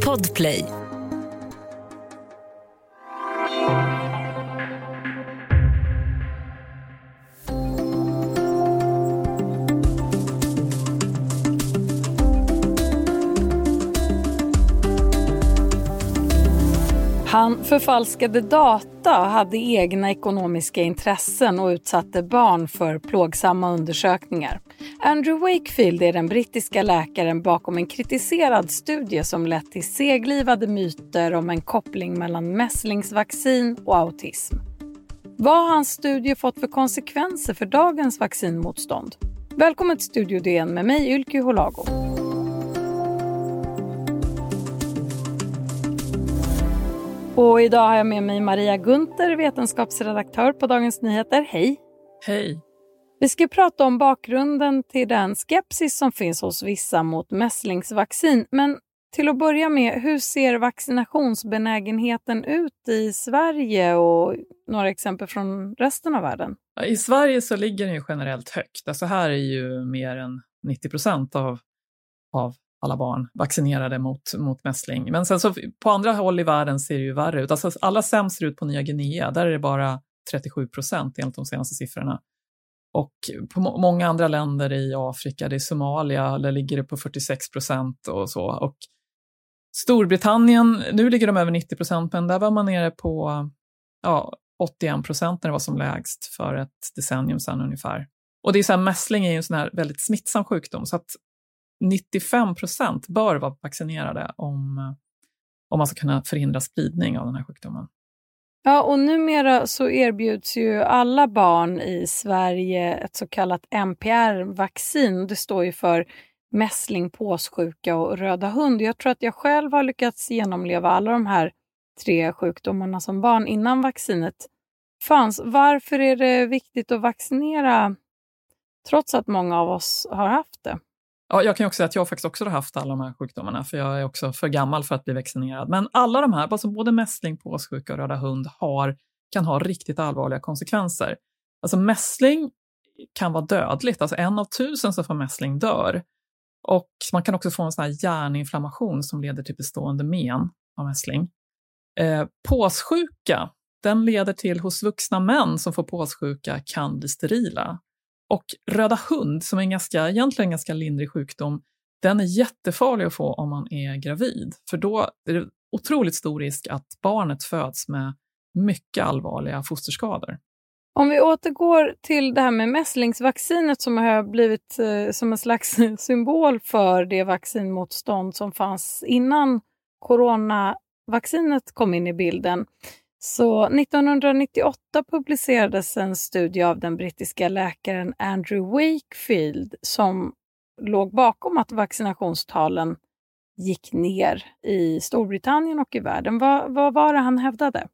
Podplay. Han förfalskade data, hade egna ekonomiska intressen och utsatte barn för plågsamma undersökningar. Andrew Wakefield är den brittiska läkaren bakom en kritiserad studie som lett till seglivade myter om en koppling mellan mässlingsvaccin och autism. Vad har hans studie fått för konsekvenser för dagens vaccinmotstånd? Välkommen till Studio DN med mig Ylke Holago. Och idag har jag med mig Maria Gunther, vetenskapsredaktör på Dagens Nyheter. Hej! Hej! Vi ska prata om bakgrunden till den skepsis som finns hos vissa mot mässlingsvaccin. Men till att börja med, hur ser vaccinationsbenägenheten ut i Sverige och några exempel från resten av världen? I Sverige så ligger den ju generellt högt. Alltså här är ju mer än 90 procent av, av alla barn vaccinerade mot, mot mässling. Men sen så på andra håll i världen ser det ju värre ut. Alltså allra sämst ser det ut på Nya Guinea. Där är det bara 37 procent enligt de senaste siffrorna. Och på må många andra länder i Afrika, det är Somalia, där ligger det på 46 procent och så. Och Storbritannien, nu ligger de över 90 procent, men där var man nere på ja, 81 procent när det var som lägst för ett decennium sedan ungefär. Och det är så här, mässling är ju en sån här väldigt smittsam sjukdom, så att 95 procent bör vara vaccinerade om, om man ska kunna förhindra spridning av den här sjukdomen. Ja, och numera så erbjuds ju alla barn i Sverige ett så kallat MPR-vaccin. Det står ju för mässling, påssjuka och röda hund. Jag tror att jag själv har lyckats genomleva alla de här tre sjukdomarna som barn innan vaccinet fanns. Varför är det viktigt att vaccinera trots att många av oss har haft det? Ja, jag kan också säga att jag faktiskt också har haft alla de här sjukdomarna, för jag är också för gammal för att bli vaccinerad. Men alla de här, alltså både mässling, påssjuka och röda hund, har, kan ha riktigt allvarliga konsekvenser. Alltså mässling kan vara dödligt, alltså en av tusen som får mässling dör. Och man kan också få en sån här hjärninflammation som leder till bestående men av mässling. Eh, påssjuka, den leder till hos vuxna män som får påssjuka kan bli sterila. Och röda hund, som är en ganska, egentligen en ganska lindrig sjukdom, den är jättefarlig att få om man är gravid. För då är det otroligt stor risk att barnet föds med mycket allvarliga fosterskador. Om vi återgår till det här med mässlingsvaccinet som har blivit eh, som en slags symbol för det vaccinmotstånd som fanns innan coronavaccinet kom in i bilden. Så 1998 publicerades en studie av den brittiska läkaren Andrew Wakefield som låg bakom att vaccinationstalen gick ner i Storbritannien och i världen. Vad, vad var det han hävdade?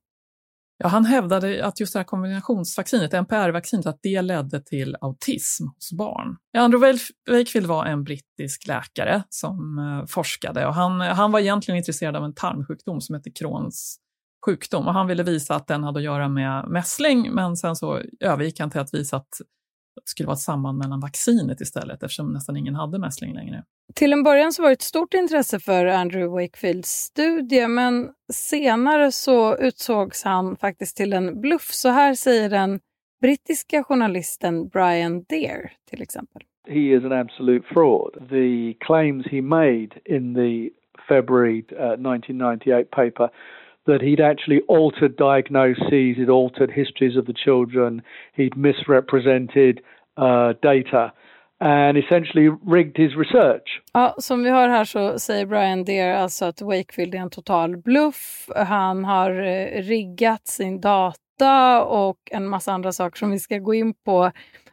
Ja, han hävdade att just det här kombinationsvaccinet, NPR-vaccinet, att det ledde till autism hos barn. Andrew Wakefield var en brittisk läkare som eh, forskade och han, han var egentligen intresserad av en tarmsjukdom som heter Crohns sjukdom och han ville visa att den hade att göra med mässling men sen så övergick han till att visa att det skulle vara ett samband mellan vaccinet istället eftersom nästan ingen hade mässling längre. Till en början så var det ett stort intresse för Andrew Wakefields studie men senare så utsågs han faktiskt till en bluff. Så här säger den brittiska journalisten Brian Deere till exempel. He is an absolute fraud. The claims he made in the February uh, 1998 paper that he'd actually altered diagnoses, he'd altered histories of the children, he'd misrepresented uh, data and essentially rigged his research. Ja, som vi hör här så säger Brian Deere alltså att Wakefield är en total bluff. Han har eh, riggat sin data och en massa andra saker som vi ska gå in på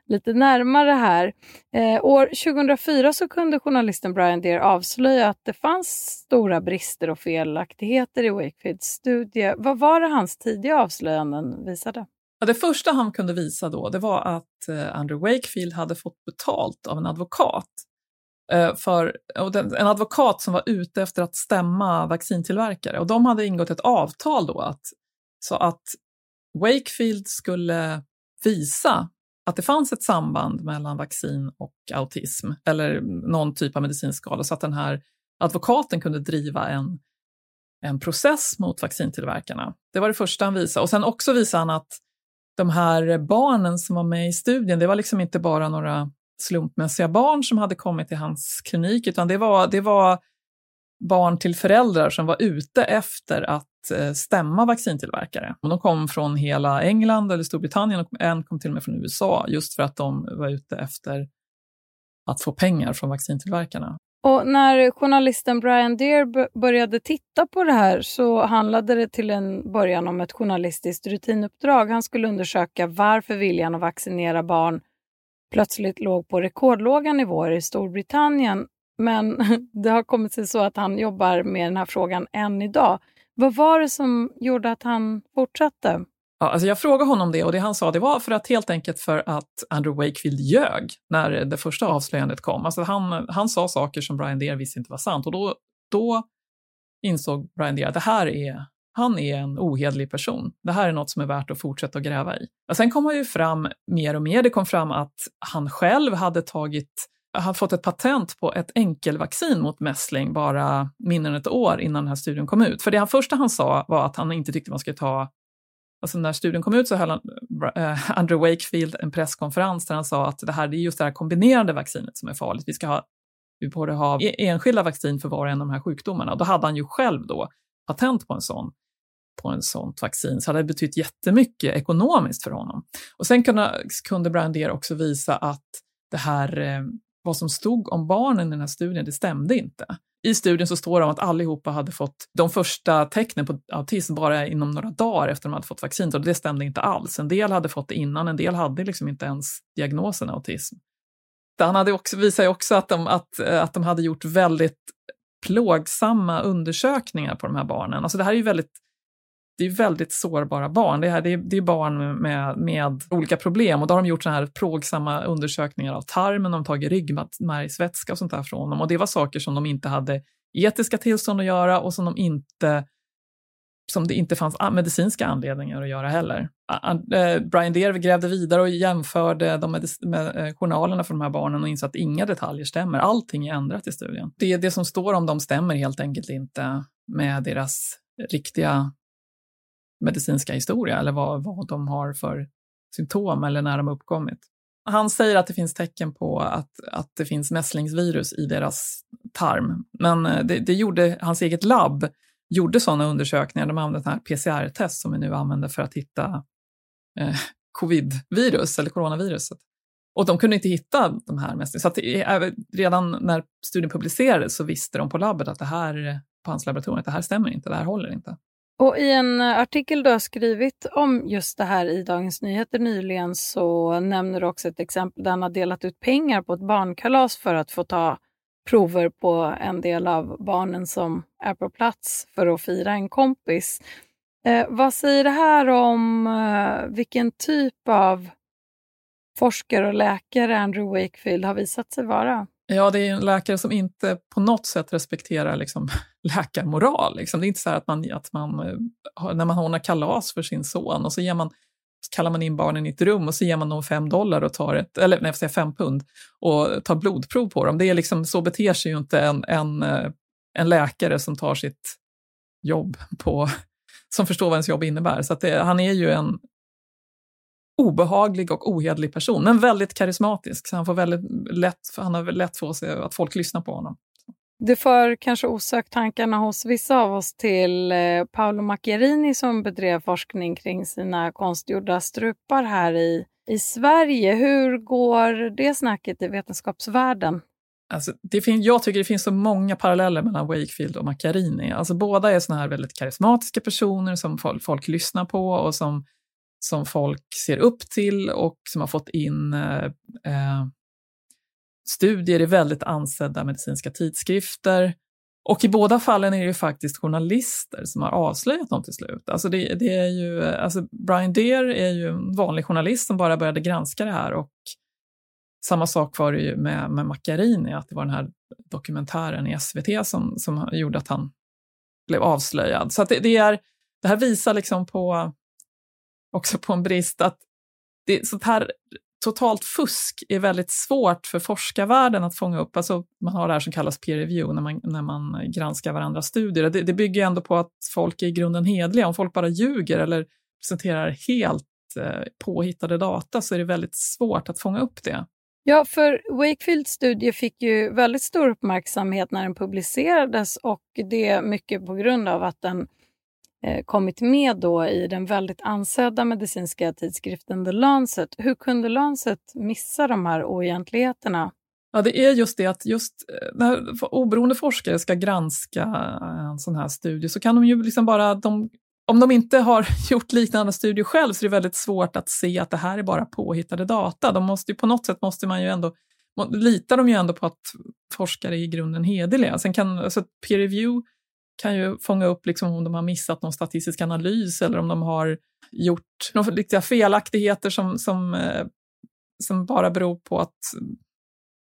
lite närmare här. Eh, år 2004 så kunde journalisten Brian Deere avslöja att det fanns stora brister och felaktigheter i Wakefields studie. Vad var det hans tidiga avslöjanden visade? Ja, det första han kunde visa då det var att eh, Andrew Wakefield hade fått betalt av en advokat. Eh, för, den, en advokat som var ute efter att stämma vaccintillverkare och de hade ingått ett avtal då att, så att Wakefield skulle visa att det fanns ett samband mellan vaccin och autism eller någon typ av medicinskala så att den här advokaten kunde driva en, en process mot vaccintillverkarna. Det var det första han visade. Och sen också visade han att de här barnen som var med i studien, det var liksom inte bara några slumpmässiga barn som hade kommit till hans klinik, utan det var, det var barn till föräldrar som var ute efter att eh, stämma vaccintillverkare. De kom från hela England eller Storbritannien och en kom till och med från USA just för att de var ute efter att få pengar från vaccintillverkarna. Och när journalisten Brian Deer började titta på det här så handlade det till en början om ett journalistiskt rutinuppdrag. Han skulle undersöka varför viljan att vaccinera barn plötsligt låg på rekordlåga nivåer i Storbritannien. Men det har kommit sig så att han jobbar med den här frågan än idag. Vad var det som gjorde att han fortsatte? Ja, alltså jag frågade honom det och det han sa det var för att helt enkelt för att Andrew Wakefield ljög när det första avslöjandet kom. Alltså han, han sa saker som Brian Deere visste inte var sant och då, då insåg Brian Deere att det här är, han är en ohedlig person. Det här är något som är värt att fortsätta att gräva i. Och sen kom ju fram mer och mer. Det kom fram att han själv hade tagit han fått ett patent på ett enkelvaccin mot mässling bara mindre än ett år innan den här studien kom ut. För det han första han sa var att han inte tyckte man skulle ta Alltså när studien kom ut så höll han, uh, Andrew Wakefield en presskonferens där han sa att det här det är just det här kombinerade vaccinet som är farligt. Vi ska ha, vi borde ha e- enskilda vaccin för var och en av de här sjukdomarna. Och då hade han ju själv då patent på en sån på en sånt vaccin, så hade det betytt jättemycket ekonomiskt för honom. Och sen kunde, kunde Brian Deere också visa att det här, eh, vad som stod om barnen i den här studien, det stämde inte. I studien så står det om att allihopa hade fått de första tecknen på autism bara inom några dagar efter att de hade fått vaccinet och det stämde inte alls. En del hade fått det innan, en del hade liksom inte ens diagnosen autism. Han hade också, visar ju också att de, att, eh, att de hade gjort väldigt plågsamma undersökningar på de här barnen. Alltså det här är ju väldigt det är väldigt sårbara barn. Det, här, det, är, det är barn med, med olika problem och då har de gjort såna här plågsamma undersökningar av tarmen, de har tagit ryggmärgsvätska och sånt där från dem och det var saker som de inte hade etiska tillstånd att göra och som de inte som det inte fanns medicinska anledningar att göra heller. Eh, Brian Deere grävde vidare och jämförde de med, med journalerna för de här barnen och insåg att inga detaljer stämmer. Allting är ändrat i studien. Det, det som står om dem stämmer helt enkelt inte med deras riktiga medicinska historia eller vad, vad de har för symptom eller när de har uppkommit. Han säger att det finns tecken på att, att det finns mässlingsvirus i deras tarm, men eh, det, det gjorde hans eget labb gjorde sådana undersökningar. De använde PCR-test som vi nu använder för att hitta eh, covid-virus eller coronaviruset. Och de kunde inte hitta de här mässlingarna. Så att det, redan när studien publicerades så visste de på labbet att det här, på hans laboratorium, att det här stämmer inte, det här håller inte. Och I en eh, artikel du har skrivit om just det här i Dagens Nyheter nyligen så nämner du också ett exempel där han har delat ut pengar på ett barnkalas för att få ta prover på en del av barnen som är på plats för att fira en kompis. Eh, vad säger det här om eh, vilken typ av forskare och läkare Andrew Wakefield har visat sig vara? Ja, det är en läkare som inte på något sätt respekterar liksom, läkarmoral. Liksom. Det är inte så att man, att man, eh, när man ordnar kalas för sin son och så ger man så kallar man in barnen i ett rum och så ger man dem fem dollar och tar ett, eller nej, jag fem pund och tar blodprov på dem. Det är liksom, så beter sig ju inte en, en, eh, en läkare som tar sitt jobb på, som förstår vad ens jobb innebär. Så det, han är ju en obehaglig och ohederlig person, men väldigt karismatisk. Så han, får väldigt lätt, han har lätt för sig att folk lyssnar på honom. Det för kanske osökt tankarna hos vissa av oss till eh, Paolo Macchiarini som bedrev forskning kring sina konstgjorda strupar här i, i Sverige. Hur går det snacket i vetenskapsvärlden? Alltså, det fin- jag tycker det finns så många paralleller mellan Wakefield och Macchiarini. Alltså, båda är såna här väldigt karismatiska personer som folk, folk lyssnar på och som, som folk ser upp till och som har fått in eh, eh, studier i väldigt ansedda medicinska tidskrifter. Och i båda fallen är det ju faktiskt journalister som har avslöjat dem till slut. Alltså det, det är ju, alltså Brian Deere är ju en vanlig journalist som bara började granska det här och samma sak var det ju med, med Macchiarini, att det var den här dokumentären i SVT som, som gjorde att han blev avslöjad. Så det, det, är, det här visar liksom på, också på en brist att det, sånt här totalt fusk är väldigt svårt för forskarvärlden att fånga upp. Alltså, man har det här som kallas peer review när man, när man granskar varandras studier. Det, det bygger ändå på att folk är i grunden hedliga. Om folk bara ljuger eller presenterar helt eh, påhittade data så är det väldigt svårt att fånga upp det. Ja, för Wakefields studie fick ju väldigt stor uppmärksamhet när den publicerades och det mycket på grund av att den Eh, kommit med då i den väldigt ansedda medicinska tidskriften The Lancet. Hur kunde Lancet missa de här oegentligheterna? Ja, det är just det att just eh, när oberoende forskare ska granska eh, en sån här studie så kan de ju liksom bara, de, om de inte har gjort liknande studier själv så är det väldigt svårt att se att det här är bara påhittade data. De måste ju, på något sätt måste man ju ändå, litar de ju ändå på att forskare är i grunden hederliga. Sen kan, alltså peer review kan ju fånga upp liksom om de har missat någon statistisk analys eller om de har gjort några riktiga felaktigheter som, som, eh, som bara beror på, att,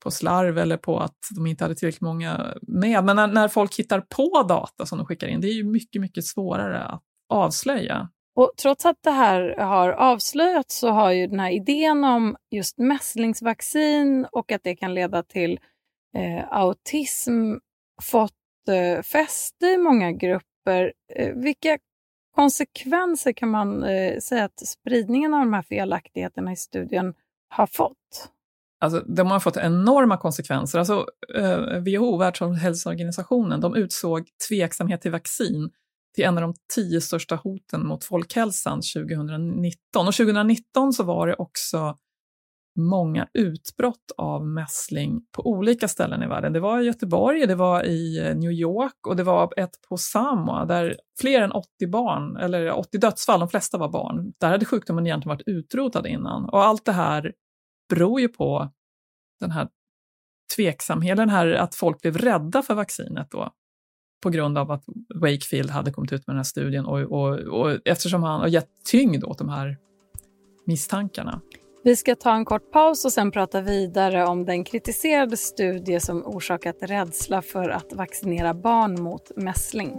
på slarv eller på att de inte hade tillräckligt många med. Men när, när folk hittar på data som de skickar in, det är ju mycket, mycket svårare att avslöja. Och trots att det här har avslöjats så har ju den här idén om just mässlingsvaccin och att det kan leda till eh, autism fått fäste i många grupper. Eh, vilka konsekvenser kan man eh, säga att spridningen av de här felaktigheterna i studien har fått? Alltså, de har fått enorma konsekvenser. Alltså, eh, WHO, Världshälsoorganisationen, de utsåg tveksamhet till vaccin till en av de tio största hoten mot folkhälsan 2019. Och 2019 så var det också många utbrott av mässling på olika ställen i världen. Det var i Göteborg, det var i eh, New York och det var ett på Samoa där fler än 80 barn, eller 80 dödsfall, de flesta var barn, där hade sjukdomen egentligen varit utrotad innan. Och allt det här beror ju på den här tveksamheten, den här att folk blev rädda för vaccinet då på grund av att Wakefield hade kommit ut med den här studien och, och, och eftersom han har gett tyngd åt de här misstankarna. Vi ska ta en kort paus och sen prata vidare om den kritiserade studie som orsakat rädsla för att vaccinera barn mot mässling.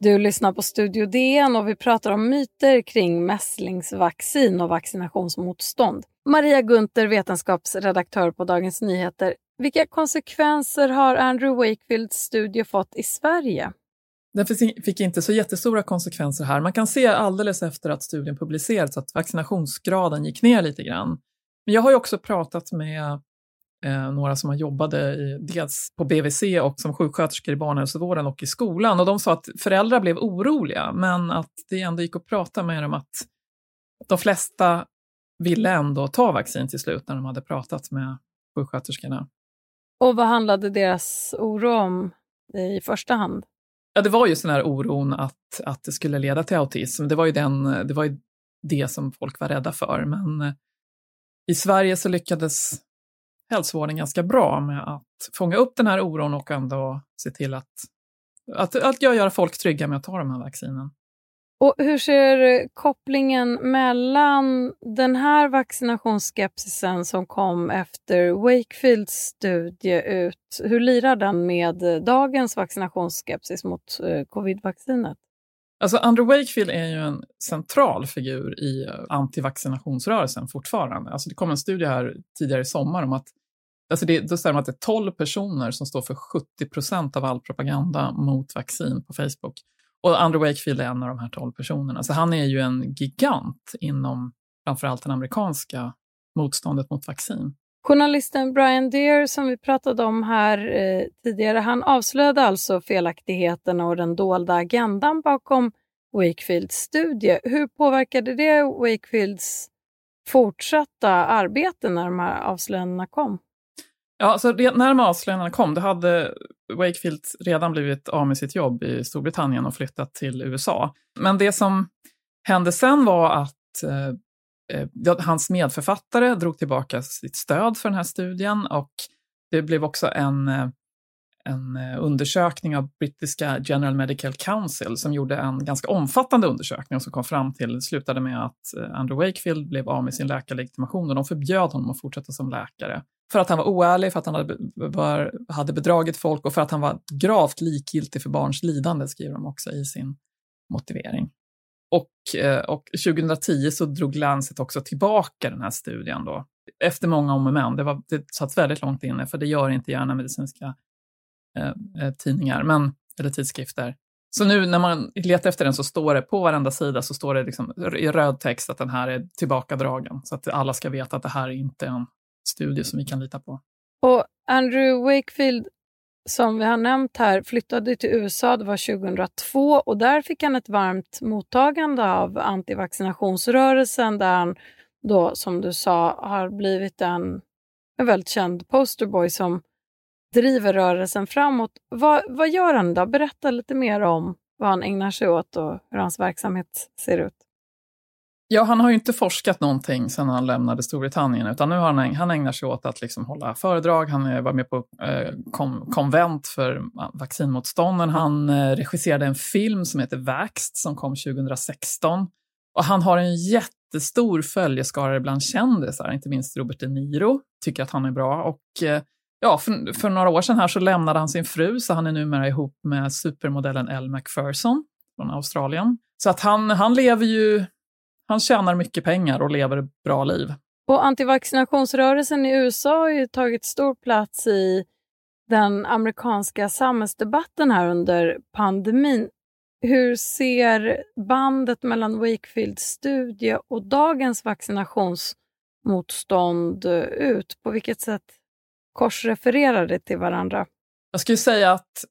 Du lyssnar på Studio DN och vi pratar om myter kring mässlingsvaccin och vaccinationsmotstånd. Maria Gunther, vetenskapsredaktör på Dagens Nyheter. Vilka konsekvenser har Andrew Wakefields studie fått i Sverige? Den fick inte så jättestora konsekvenser här. Man kan se alldeles efter att studien publicerats att vaccinationsgraden gick ner lite grann. Men jag har ju också pratat med eh, några som har jobbade i, dels på BVC och som sjuksköterskor i barnhälsovården och i skolan. Och de sa att föräldrar blev oroliga, men att det ändå gick att prata med dem att de flesta ville ändå ta vaccin till slut när de hade pratat med sjuksköterskorna. Och vad handlade deras oro om i första hand? Ja, det var just den här oron att, att det skulle leda till autism. Det var ju, den, det, var ju det som folk var rädda för. Men eh, i Sverige så lyckades hälsovården ganska bra med att fånga upp den här oron och ändå se till att, att, att göra folk trygga med att ta de här vaccinen. Och hur ser kopplingen mellan den här vaccinationsskepsisen som kom efter Wakefields studie ut? Hur lirar den med dagens vaccinationsskepsis mot covidvaccinet? covid-vaccinet? Alltså Andrew Wakefield är ju en central figur i eh, antivaccinationsrörelsen fortfarande. Alltså det kom en studie här tidigare i sommar om att Alltså det, då säger man att det är 12 personer som står för 70 procent av all propaganda mot vaccin på Facebook. Och Andrew Wakefield är en av de här 12 personerna. Så han är ju en gigant inom framförallt det amerikanska motståndet mot vaccin. Journalisten Brian Deer som vi pratade om här eh, tidigare, han avslöjade alltså felaktigheterna och den dolda agendan bakom Wakefields studie. Hur påverkade det Wakefields fortsatta arbete när de här avslöjandena kom? Ja, så när de avslöjandena kom, då hade Wakefield redan blivit av med sitt jobb i Storbritannien och flyttat till USA. Men det som hände sen var att eh, eh hans medförfattare drog tillbaka sitt stöd för den här studien och det blev också en, eh, en eh, undersökning av brittiska General Medical Council som gjorde en ganska omfattande undersökning och som kom fram till, slutade med att Andrew Wakefield blev av med sin läkarlegitimation och de förbjöd honom att fortsätta som läkare för att han var oärlig, för att han hade, var, hade bedragit folk och för att han var gravt likgiltig för barns lidande, skriver de också i sin motivering. Och, eh, och 2010 så drog Lancet också tillbaka den här studien då, efter många om och men. Det, var, det satt väldigt långt inne, för det gör inte gärna medicinska eh, eh, tidningar, men, eller tidskrifter. Så nu när man letar efter den så står det på varenda sida så står det liksom i röd text att den här är tillbakadragen. Så att alla ska veta att det här är inte en studie som vi kan lita på. Och Andrew Wakefield, som vi har nämnt här, flyttade till USA, det var 2002 och där fick han ett varmt mottagande av antivaccinationsrörelsen där han då, som du sa, har blivit en, en väldigt känd posterboy som driver rörelsen framåt. Vad, vad gör han då? Berätta lite mer om vad han ägnar sig åt och hur hans verksamhet ser ut. Ja, han har ju inte forskat någonting sedan han lämnade Storbritannien, utan nu har han, han ägnar sig åt att liksom hålla föredrag. Han eh, var med på eh, kom, konvent för vaccinmotstånden. Han eh, regisserade en film som heter Vaxt som kom 2016. Och han har en jättestor följeskara bland kändisar, inte minst Robert De Niro tycker att han är bra. Och eh, ja, för, för, några år sedan här så lämnade han sin fru, så han är numera ihop med supermodellen Elle Macpherson från Australien. Så att han, han lever ju han tjänar mycket pengar och lever ett bra liv. Och antivaccinationsrörelsen i USA har ju tagit stor plats i den amerikanska samhällsdebatten här under pandemin. Hur ser bandet mellan Wakefields studie och dagens vaccinationsmotstånd ut? På vilket sätt korsrefererar det till varandra? Jag skulle säga att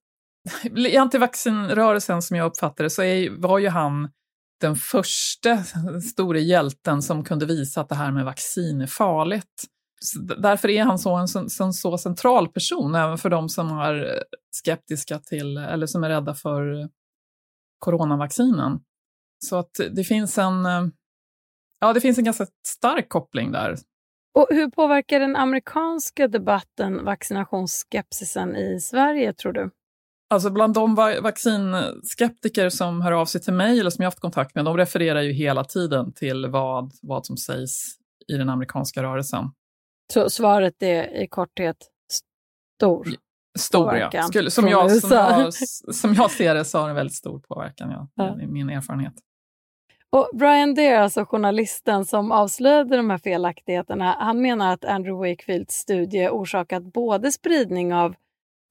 i antivaccinrörelsen som jag uppfattar det så är, var ju han den första store hjälten som kunde visa att det här med vaccin är farligt. Så därför är han så en så, en, så central person, även för de som är skeptiska till, eller som är rädda för coronavaccinen. Så att det finns en, ja, det finns en ganska stark koppling där. Och hur påverkar den amerikanska debatten vaccinationsskepsisen i Sverige, tror du? Alltså bland de vaccinskeptiker som hör av sig till mig eller som jag haft kontakt med, de refererar ju hela tiden till vad, vad som sägs i den amerikanska rörelsen. Så svaret är i korthet stor? Stor, ja. Skulle, som, jag, som, jag, som jag ser det så har den väldigt stor påverkan, ja. ja. Det är min erfarenhet. Och Brian Deere, alltså journalisten som avslöjade de här felaktigheterna, han menar att Andrew Wakefields studie orsakat både spridning av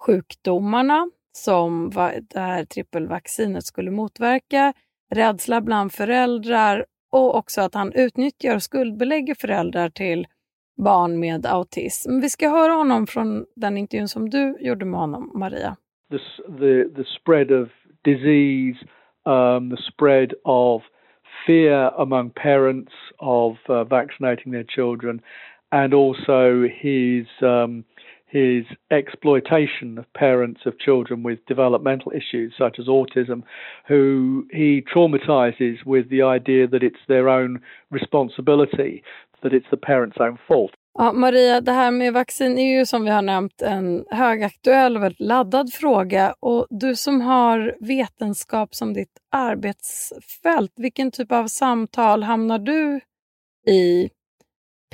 sjukdomarna som det här trippelvaccinet skulle motverka, rädsla bland föräldrar och också att han utnyttjar och skuldbelägger föräldrar till barn med autism. Vi ska höra honom från den intervjun som du gjorde med honom, Maria. The, the, the spread of disease, um, the spread of fear among parents of uh, vaccinating their children, and also his um, his exploitation of parents of children with developmental issues such as autism, who he traumatizes with the idea that it's their own responsibility, that it's the parents' own fault. Ja, Maria, det här med vaccin är ju som vi har nämnt en högaktuell och väldigt laddad fråga. Och du som har vetenskap som ditt arbetsfält, vilken typ av samtal hamnar du i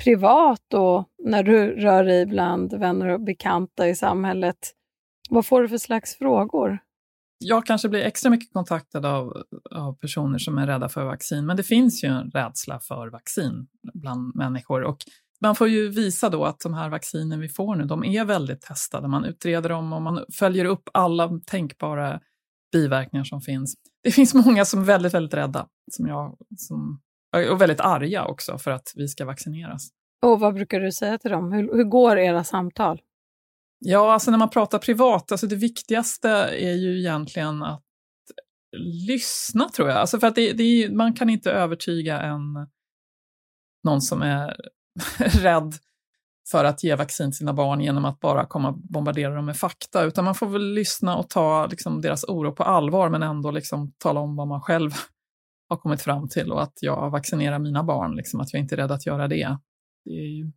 privat och när du rör dig bland vänner och bekanta i samhället, vad får du för slags frågor? Jag kanske blir extra mycket kontaktad av, av personer som är rädda för vaccin, men det finns ju en rädsla för vaccin bland människor. Och man får ju visa då att de här vaccinen vi får nu, de är väldigt testade. Man utreder dem och man följer upp alla tänkbara biverkningar som finns. Det finns många som är väldigt, väldigt rädda, som jag, som och väldigt arga också för att vi ska vaccineras. Och vad brukar du säga till dem? Hur, hur går era samtal? Ja, alltså när man pratar privat, alltså det viktigaste är ju egentligen att lyssna tror jag. Alltså för att det, det är, man kan inte övertyga en, någon som är rädd för att ge vaccin till sina barn genom att bara komma och bombardera dem med fakta, utan man får väl lyssna och ta liksom, deras oro på allvar, men ändå liksom, tala om vad man själv har kommit fram till och att jag vaccinerar mina barn, liksom, att jag inte är rädd att göra det. Det, ju,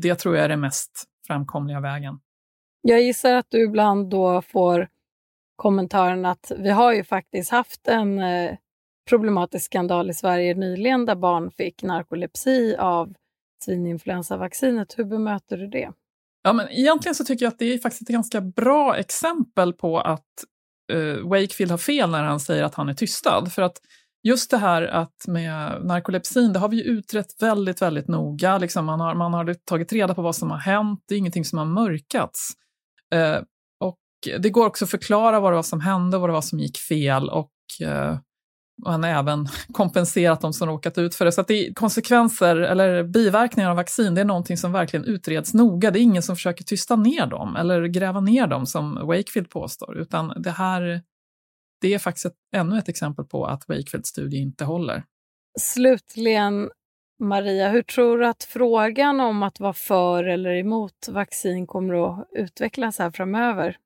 det tror jag är den mest framkomliga vägen. Jag gissar att du ibland då får kommentaren att vi har ju faktiskt haft en eh, problematisk skandal i Sverige nyligen där barn fick narkolepsi av svininfluensavaccinet. Hur bemöter du det? Ja, men egentligen så tycker jag att det är faktiskt ett ganska bra exempel på att uh, Wakefield har fel när han säger att han är tystad. För att just det här att med narkolepsin, det har vi ju utrett väldigt, väldigt noga. Liksom man, har, man har tagit reda på vad som har hänt, det är ingenting som har mörkats. Eh, och det går också att förklara vad det var som hände, vad det var som gick fel och eh, man har även kompenserat de som råkat ut för det. Så att det är konsekvenser eller biverkningar av vaccin, det är någonting som verkligen utreds noga. Det är ingen som försöker tysta ner dem eller gräva ner dem som Wakefield påstår, utan det här det är faktiskt ett, ännu ett exempel på att Wakefields studie inte håller. Slutligen, Maria, hur tror du att frågan om att vara för eller emot vaccin kommer att utvecklas här framöver?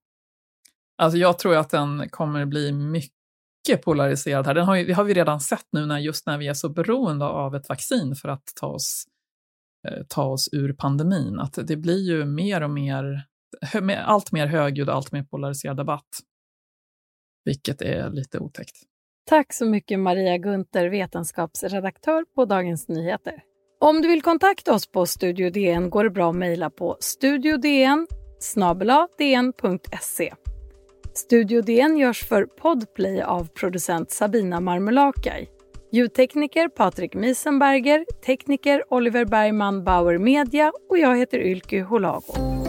Alltså jag tror att den kommer bli mycket polariserad här. Den har ju, det har vi redan sett nu när, just när vi är så beroende av ett vaccin för att ta oss, eh, ta oss ur pandemin. Att det blir ju mer och mer, allt mer högljudd och allt mer polariserad debatt. Vilket är lite otäckt. Tack så mycket Maria Gunther, vetenskapsredaktör på Dagens Nyheter. Om du vill kontakta oss på Studio DN går det bra att mejla på studiodn dn.se. Studio DN görs för Podplay av producent Sabina Marmelakai. Ljudtekniker Patrik Miesenberger, tekniker Oliver Bergman Bauer Media och jag heter Ylke Holago.